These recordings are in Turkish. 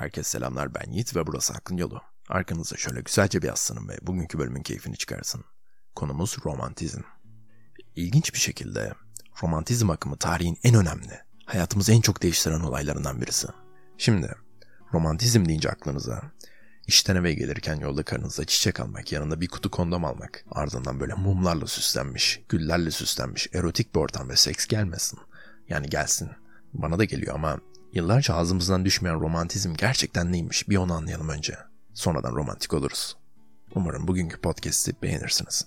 Herkese selamlar ben Yiğit ve burası Hakkın Yolu. Arkanıza şöyle güzelce bir yaslanın ve bugünkü bölümün keyfini çıkarsın. Konumuz romantizm. İlginç bir şekilde romantizm akımı tarihin en önemli, hayatımızı en çok değiştiren olaylarından birisi. Şimdi romantizm deyince aklınıza işten eve gelirken yolda karınıza çiçek almak, yanında bir kutu kondom almak, ardından böyle mumlarla süslenmiş, güllerle süslenmiş, erotik bir ortam ve seks gelmesin. Yani gelsin. Bana da geliyor ama Yıllarca ağzımızdan düşmeyen romantizm gerçekten neymiş bir onu anlayalım önce. Sonradan romantik oluruz. Umarım bugünkü podcast'i beğenirsiniz.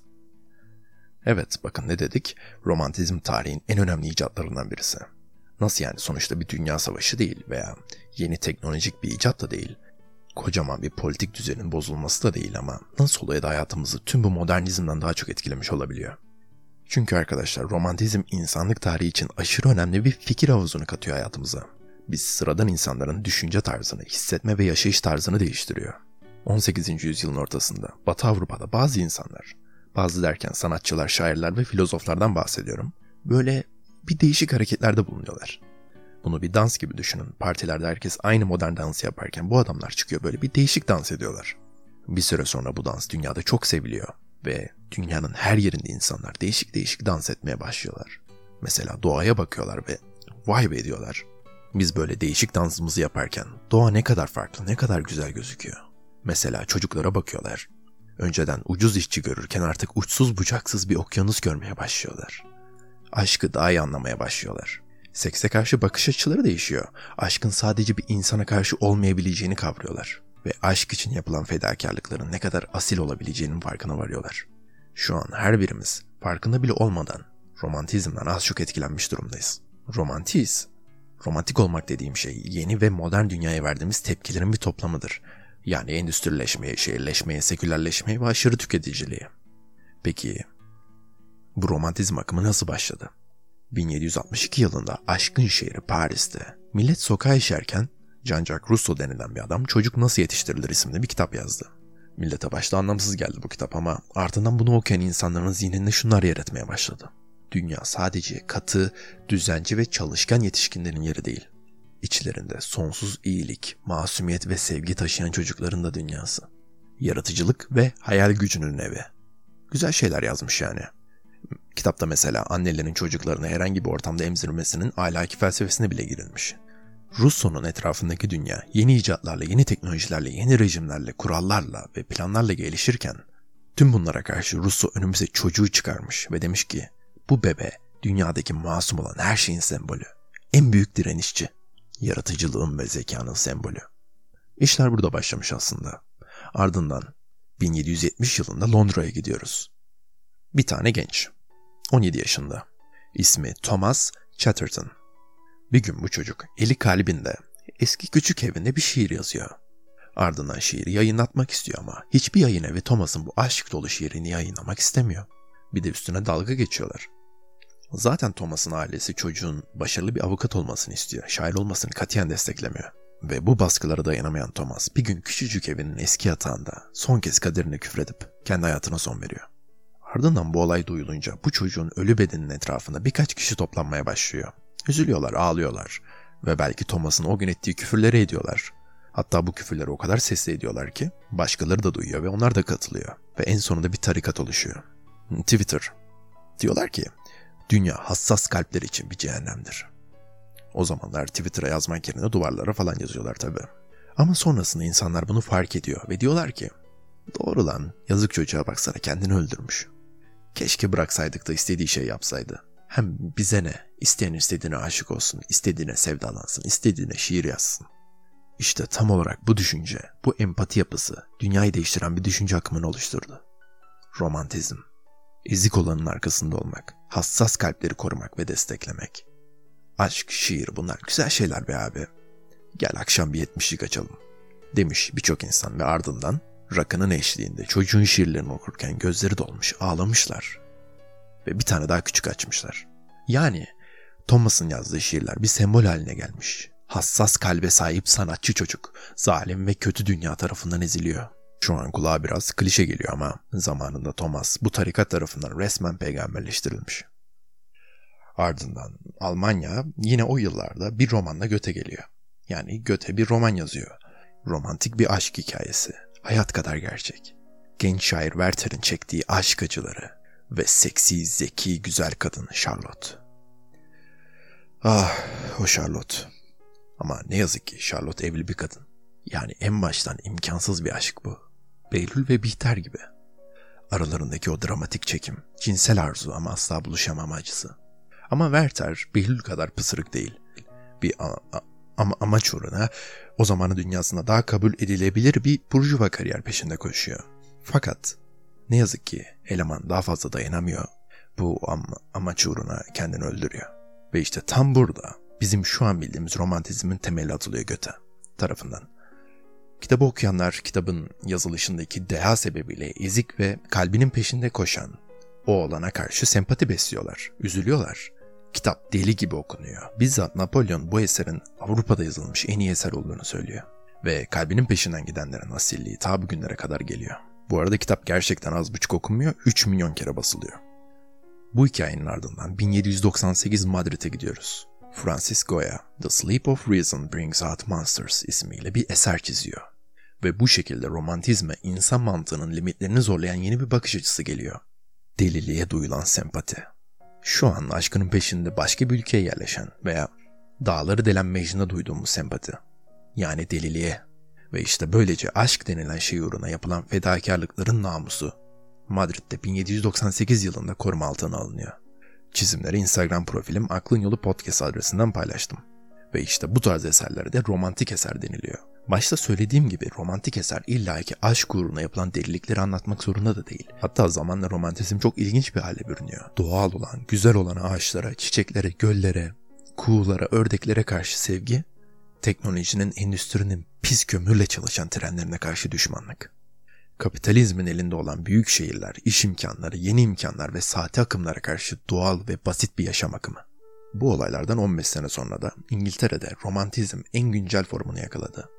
Evet bakın ne dedik? Romantizm tarihin en önemli icatlarından birisi. Nasıl yani sonuçta bir dünya savaşı değil veya yeni teknolojik bir icat da değil. Kocaman bir politik düzenin bozulması da değil ama nasıl oluyor da hayatımızı tüm bu modernizmden daha çok etkilemiş olabiliyor? Çünkü arkadaşlar romantizm insanlık tarihi için aşırı önemli bir fikir havuzunu katıyor hayatımıza biz sıradan insanların düşünce tarzını, hissetme ve yaşayış tarzını değiştiriyor. 18. yüzyılın ortasında Batı Avrupa'da bazı insanlar, bazı derken sanatçılar, şairler ve filozoflardan bahsediyorum, böyle bir değişik hareketlerde bulunuyorlar. Bunu bir dans gibi düşünün. Partilerde herkes aynı modern dansı yaparken bu adamlar çıkıyor böyle bir değişik dans ediyorlar. Bir süre sonra bu dans dünyada çok seviliyor ve dünyanın her yerinde insanlar değişik değişik dans etmeye başlıyorlar. Mesela doğaya bakıyorlar ve vay be diyorlar. Biz böyle değişik dansımızı yaparken doğa ne kadar farklı, ne kadar güzel gözüküyor. Mesela çocuklara bakıyorlar. Önceden ucuz işçi görürken artık uçsuz bucaksız bir okyanus görmeye başlıyorlar. Aşkı daha iyi anlamaya başlıyorlar. Sekse karşı bakış açıları değişiyor. Aşkın sadece bir insana karşı olmayabileceğini kavruyorlar. Ve aşk için yapılan fedakarlıkların ne kadar asil olabileceğinin farkına varıyorlar. Şu an her birimiz farkında bile olmadan romantizmden az çok etkilenmiş durumdayız. Romantiyiz Romantik olmak dediğim şey yeni ve modern dünyaya verdiğimiz tepkilerin bir toplamıdır. Yani endüstrileşmeye, şehirleşmeye, sekülerleşmeye ve aşırı tüketiciliğe. Peki bu romantizm akımı nasıl başladı? 1762 yılında aşkın şehri Paris'te millet sokağa işerken Jean-Jacques Rousseau denilen bir adam Çocuk Nasıl Yetiştirilir isimli bir kitap yazdı. Millete başta anlamsız geldi bu kitap ama ardından bunu okuyan insanların zihninde şunlar yer etmeye başladı. Dünya sadece katı, düzenci ve çalışkan yetişkinlerin yeri değil. İçlerinde sonsuz iyilik, masumiyet ve sevgi taşıyan çocukların da dünyası. Yaratıcılık ve hayal gücünün evi. Güzel şeyler yazmış yani. Kitapta mesela annelerin çocuklarını herhangi bir ortamda emzirmesinin ahlaki felsefesine bile girilmiş. Rousseau'nun etrafındaki dünya yeni icatlarla, yeni teknolojilerle, yeni rejimlerle, kurallarla ve planlarla gelişirken tüm bunlara karşı Rousseau önümüze çocuğu çıkarmış ve demiş ki bu bebe dünyadaki masum olan her şeyin sembolü. En büyük direnişçi. Yaratıcılığın ve zekanın sembolü. İşler burada başlamış aslında. Ardından 1770 yılında Londra'ya gidiyoruz. Bir tane genç. 17 yaşında. İsmi Thomas Chatterton. Bir gün bu çocuk eli kalbinde eski küçük evinde bir şiir yazıyor. Ardından şiiri yayınlatmak istiyor ama hiçbir yayın evi Thomas'ın bu aşk dolu şiirini yayınlamak istemiyor. Bir de üstüne dalga geçiyorlar. Zaten Thomas'ın ailesi çocuğun başarılı bir avukat olmasını istiyor. Şair olmasını katiyen desteklemiyor. Ve bu baskılara dayanamayan Thomas bir gün küçücük evinin eski yatağında son kez kaderine küfredip kendi hayatına son veriyor. Ardından bu olay duyulunca bu çocuğun ölü bedeninin etrafında birkaç kişi toplanmaya başlıyor. Üzülüyorlar, ağlıyorlar ve belki Thomas'ın o gün ettiği küfürleri ediyorlar. Hatta bu küfürleri o kadar sesli ediyorlar ki başkaları da duyuyor ve onlar da katılıyor. Ve en sonunda bir tarikat oluşuyor. Twitter. Diyorlar ki dünya hassas kalpler için bir cehennemdir. O zamanlar Twitter'a yazmak yerine duvarlara falan yazıyorlar tabi. Ama sonrasında insanlar bunu fark ediyor ve diyorlar ki doğru lan yazık çocuğa baksana kendini öldürmüş. Keşke bıraksaydık da istediği şey yapsaydı. Hem bize ne? İsteyen istediğine aşık olsun, istediğine sevdalansın, istediğine şiir yazsın. İşte tam olarak bu düşünce, bu empati yapısı dünyayı değiştiren bir düşünce akımını oluşturdu. Romantizm ezik olanın arkasında olmak, hassas kalpleri korumak ve desteklemek. Aşk, şiir bunlar güzel şeyler be abi. Gel akşam bir yetmişlik açalım. Demiş birçok insan ve ardından rakının eşliğinde çocuğun şiirlerini okurken gözleri dolmuş ağlamışlar. Ve bir tane daha küçük açmışlar. Yani Thomas'ın yazdığı şiirler bir sembol haline gelmiş. Hassas kalbe sahip sanatçı çocuk, zalim ve kötü dünya tarafından eziliyor. Şu an kulağa biraz klişe geliyor ama zamanında Thomas bu tarikat tarafından resmen peygamberleştirilmiş. Ardından Almanya yine o yıllarda bir romanla Göte geliyor. Yani Göte bir roman yazıyor. Romantik bir aşk hikayesi. Hayat kadar gerçek. Genç şair Werther'in çektiği aşk acıları ve seksi, zeki, güzel kadın Charlotte. Ah, o Charlotte. Ama ne yazık ki Charlotte evli bir kadın. Yani en baştan imkansız bir aşk bu. Behlül ve Bihter gibi. Aralarındaki o dramatik çekim, cinsel arzu ama asla buluşamama acısı. Ama Werther Behlül kadar pısırık değil. Bir ama amaç uğruna o zamanı dünyasında daha kabul edilebilir bir burjuva kariyer peşinde koşuyor. Fakat ne yazık ki eleman daha fazla dayanamıyor. Bu am amaç uğruna kendini öldürüyor. Ve işte tam burada bizim şu an bildiğimiz romantizmin temeli atılıyor göte tarafından. Kitabı okuyanlar kitabın yazılışındaki deha sebebiyle ezik ve kalbinin peşinde koşan o olana karşı sempati besliyorlar, üzülüyorlar. Kitap deli gibi okunuyor. Bizzat Napolyon bu eserin Avrupa'da yazılmış en iyi eser olduğunu söylüyor. Ve kalbinin peşinden gidenlerin asilliği ta bugünlere kadar geliyor. Bu arada kitap gerçekten az buçuk okunmuyor, 3 milyon kere basılıyor. Bu hikayenin ardından 1798 Madrid'e gidiyoruz. Francis Goya, The Sleep of Reason Brings Out Monsters ismiyle bir eser çiziyor. Ve bu şekilde romantizme insan mantığının limitlerini zorlayan yeni bir bakış açısı geliyor. Deliliğe duyulan sempati. Şu an aşkının peşinde başka bir ülkeye yerleşen veya dağları delen Mecnun'a duyduğumuz sempati. Yani deliliğe. Ve işte böylece aşk denilen şey uğruna yapılan fedakarlıkların namusu. Madrid'de 1798 yılında koruma altına alınıyor. Çizimleri Instagram profilim Aklın Yolu Podcast adresinden paylaştım. Ve işte bu tarz eserlere de romantik eser deniliyor. Başta söylediğim gibi romantik eser illa ki aşk uğruna yapılan delilikleri anlatmak zorunda da değil. Hatta zamanla romantizm çok ilginç bir hale bürünüyor. Doğal olan, güzel olan ağaçlara, çiçeklere, göllere, kuğulara, ördeklere karşı sevgi, teknolojinin, endüstrinin pis kömürle çalışan trenlerine karşı düşmanlık. Kapitalizmin elinde olan büyük şehirler, iş imkanları, yeni imkanlar ve saati akımlara karşı doğal ve basit bir yaşam akımı. Bu olaylardan 15 sene sonra da İngiltere'de romantizm en güncel formunu yakaladı.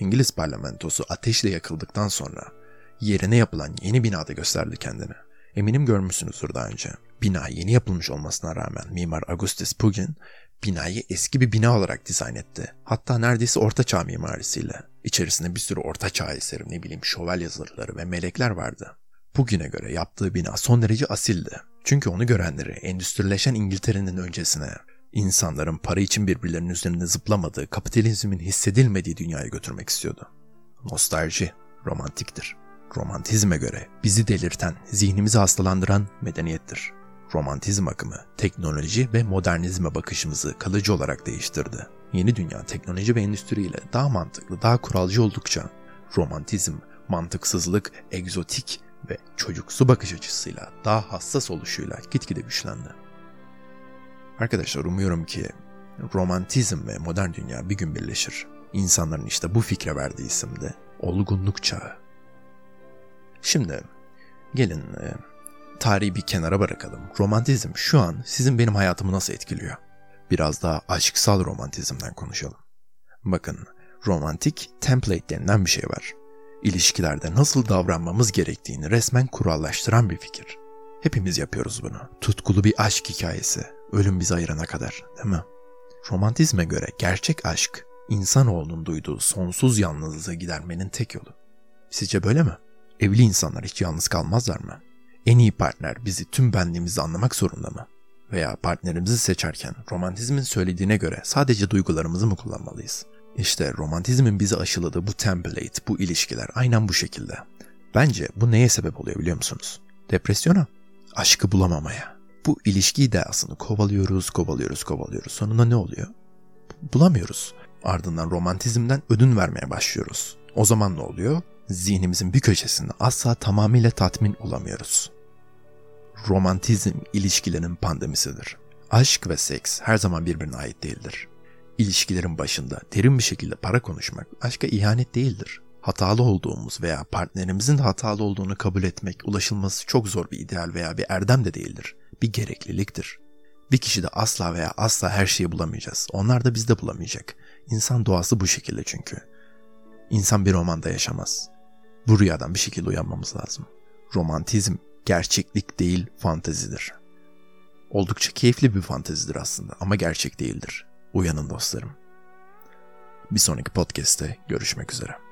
İngiliz parlamentosu ateşle yakıldıktan sonra yerine yapılan yeni binada gösterdi kendini. Eminim görmüşsünüzdür daha önce. Bina yeni yapılmış olmasına rağmen mimar Augustus Pugin binayı eski bir bina olarak dizayn etti. Hatta neredeyse orta çağ mimarisiyle. İçerisinde bir sürü orta çağ eseri, ne bileyim şövalye zırhları ve melekler vardı. Bugüne göre yaptığı bina son derece asildi. Çünkü onu görenleri endüstrileşen İngiltere'nin öncesine, insanların para için birbirlerinin üzerinde zıplamadığı, kapitalizmin hissedilmediği dünyaya götürmek istiyordu. Nostalji, romantiktir. Romantizme göre bizi delirten, zihnimizi hastalandıran medeniyettir. Romantizm akımı, teknoloji ve modernizme bakışımızı kalıcı olarak değiştirdi. Yeni dünya teknoloji ve endüstriyle daha mantıklı, daha kuralcı oldukça romantizm, mantıksızlık, egzotik ve çocuksu bakış açısıyla daha hassas oluşuyla gitgide güçlendi. Arkadaşlar umuyorum ki romantizm ve modern dünya bir gün birleşir. İnsanların işte bu fikre verdiği isim de olgunluk çağı. Şimdi gelin e, tarihi bir kenara bırakalım. Romantizm şu an sizin benim hayatımı nasıl etkiliyor? Biraz daha aşksal romantizmden konuşalım. Bakın, romantik template denilen bir şey var. İlişkilerde nasıl davranmamız gerektiğini resmen kurallaştıran bir fikir. Hepimiz yapıyoruz bunu. Tutkulu bir aşk hikayesi, ölüm bizi ayırana kadar, değil mi? Romantizme göre gerçek aşk, insanoğlunun duyduğu sonsuz yalnızlığı gidermenin tek yolu. Sizce böyle mi? Evli insanlar hiç yalnız kalmazlar mı? En iyi partner bizi tüm benliğimizle anlamak zorunda mı? Veya partnerimizi seçerken romantizmin söylediğine göre sadece duygularımızı mı kullanmalıyız? İşte romantizmin bizi aşıladığı bu template, bu ilişkiler aynen bu şekilde. Bence bu neye sebep oluyor biliyor musunuz? Depresyona, aşkı bulamamaya. Bu ilişki ideasını kovalıyoruz, kovalıyoruz, kovalıyoruz. Sonunda ne oluyor? Bulamıyoruz. Ardından romantizmden ödün vermeye başlıyoruz. O zaman ne oluyor? Zihnimizin bir köşesinde asla tamamıyla tatmin olamıyoruz romantizm ilişkilerin pandemisidir. Aşk ve seks her zaman birbirine ait değildir. İlişkilerin başında derin bir şekilde para konuşmak aşka ihanet değildir. Hatalı olduğumuz veya partnerimizin hatalı olduğunu kabul etmek ulaşılması çok zor bir ideal veya bir erdem de değildir. Bir gerekliliktir. Bir kişi de asla veya asla her şeyi bulamayacağız. Onlar da biz de bulamayacak. İnsan doğası bu şekilde çünkü. İnsan bir romanda yaşamaz. Bu rüyadan bir şekilde uyanmamız lazım. Romantizm gerçeklik değil fantezidir. Oldukça keyifli bir fantezidir aslında ama gerçek değildir. Uyanın dostlarım. Bir sonraki podcast'te görüşmek üzere.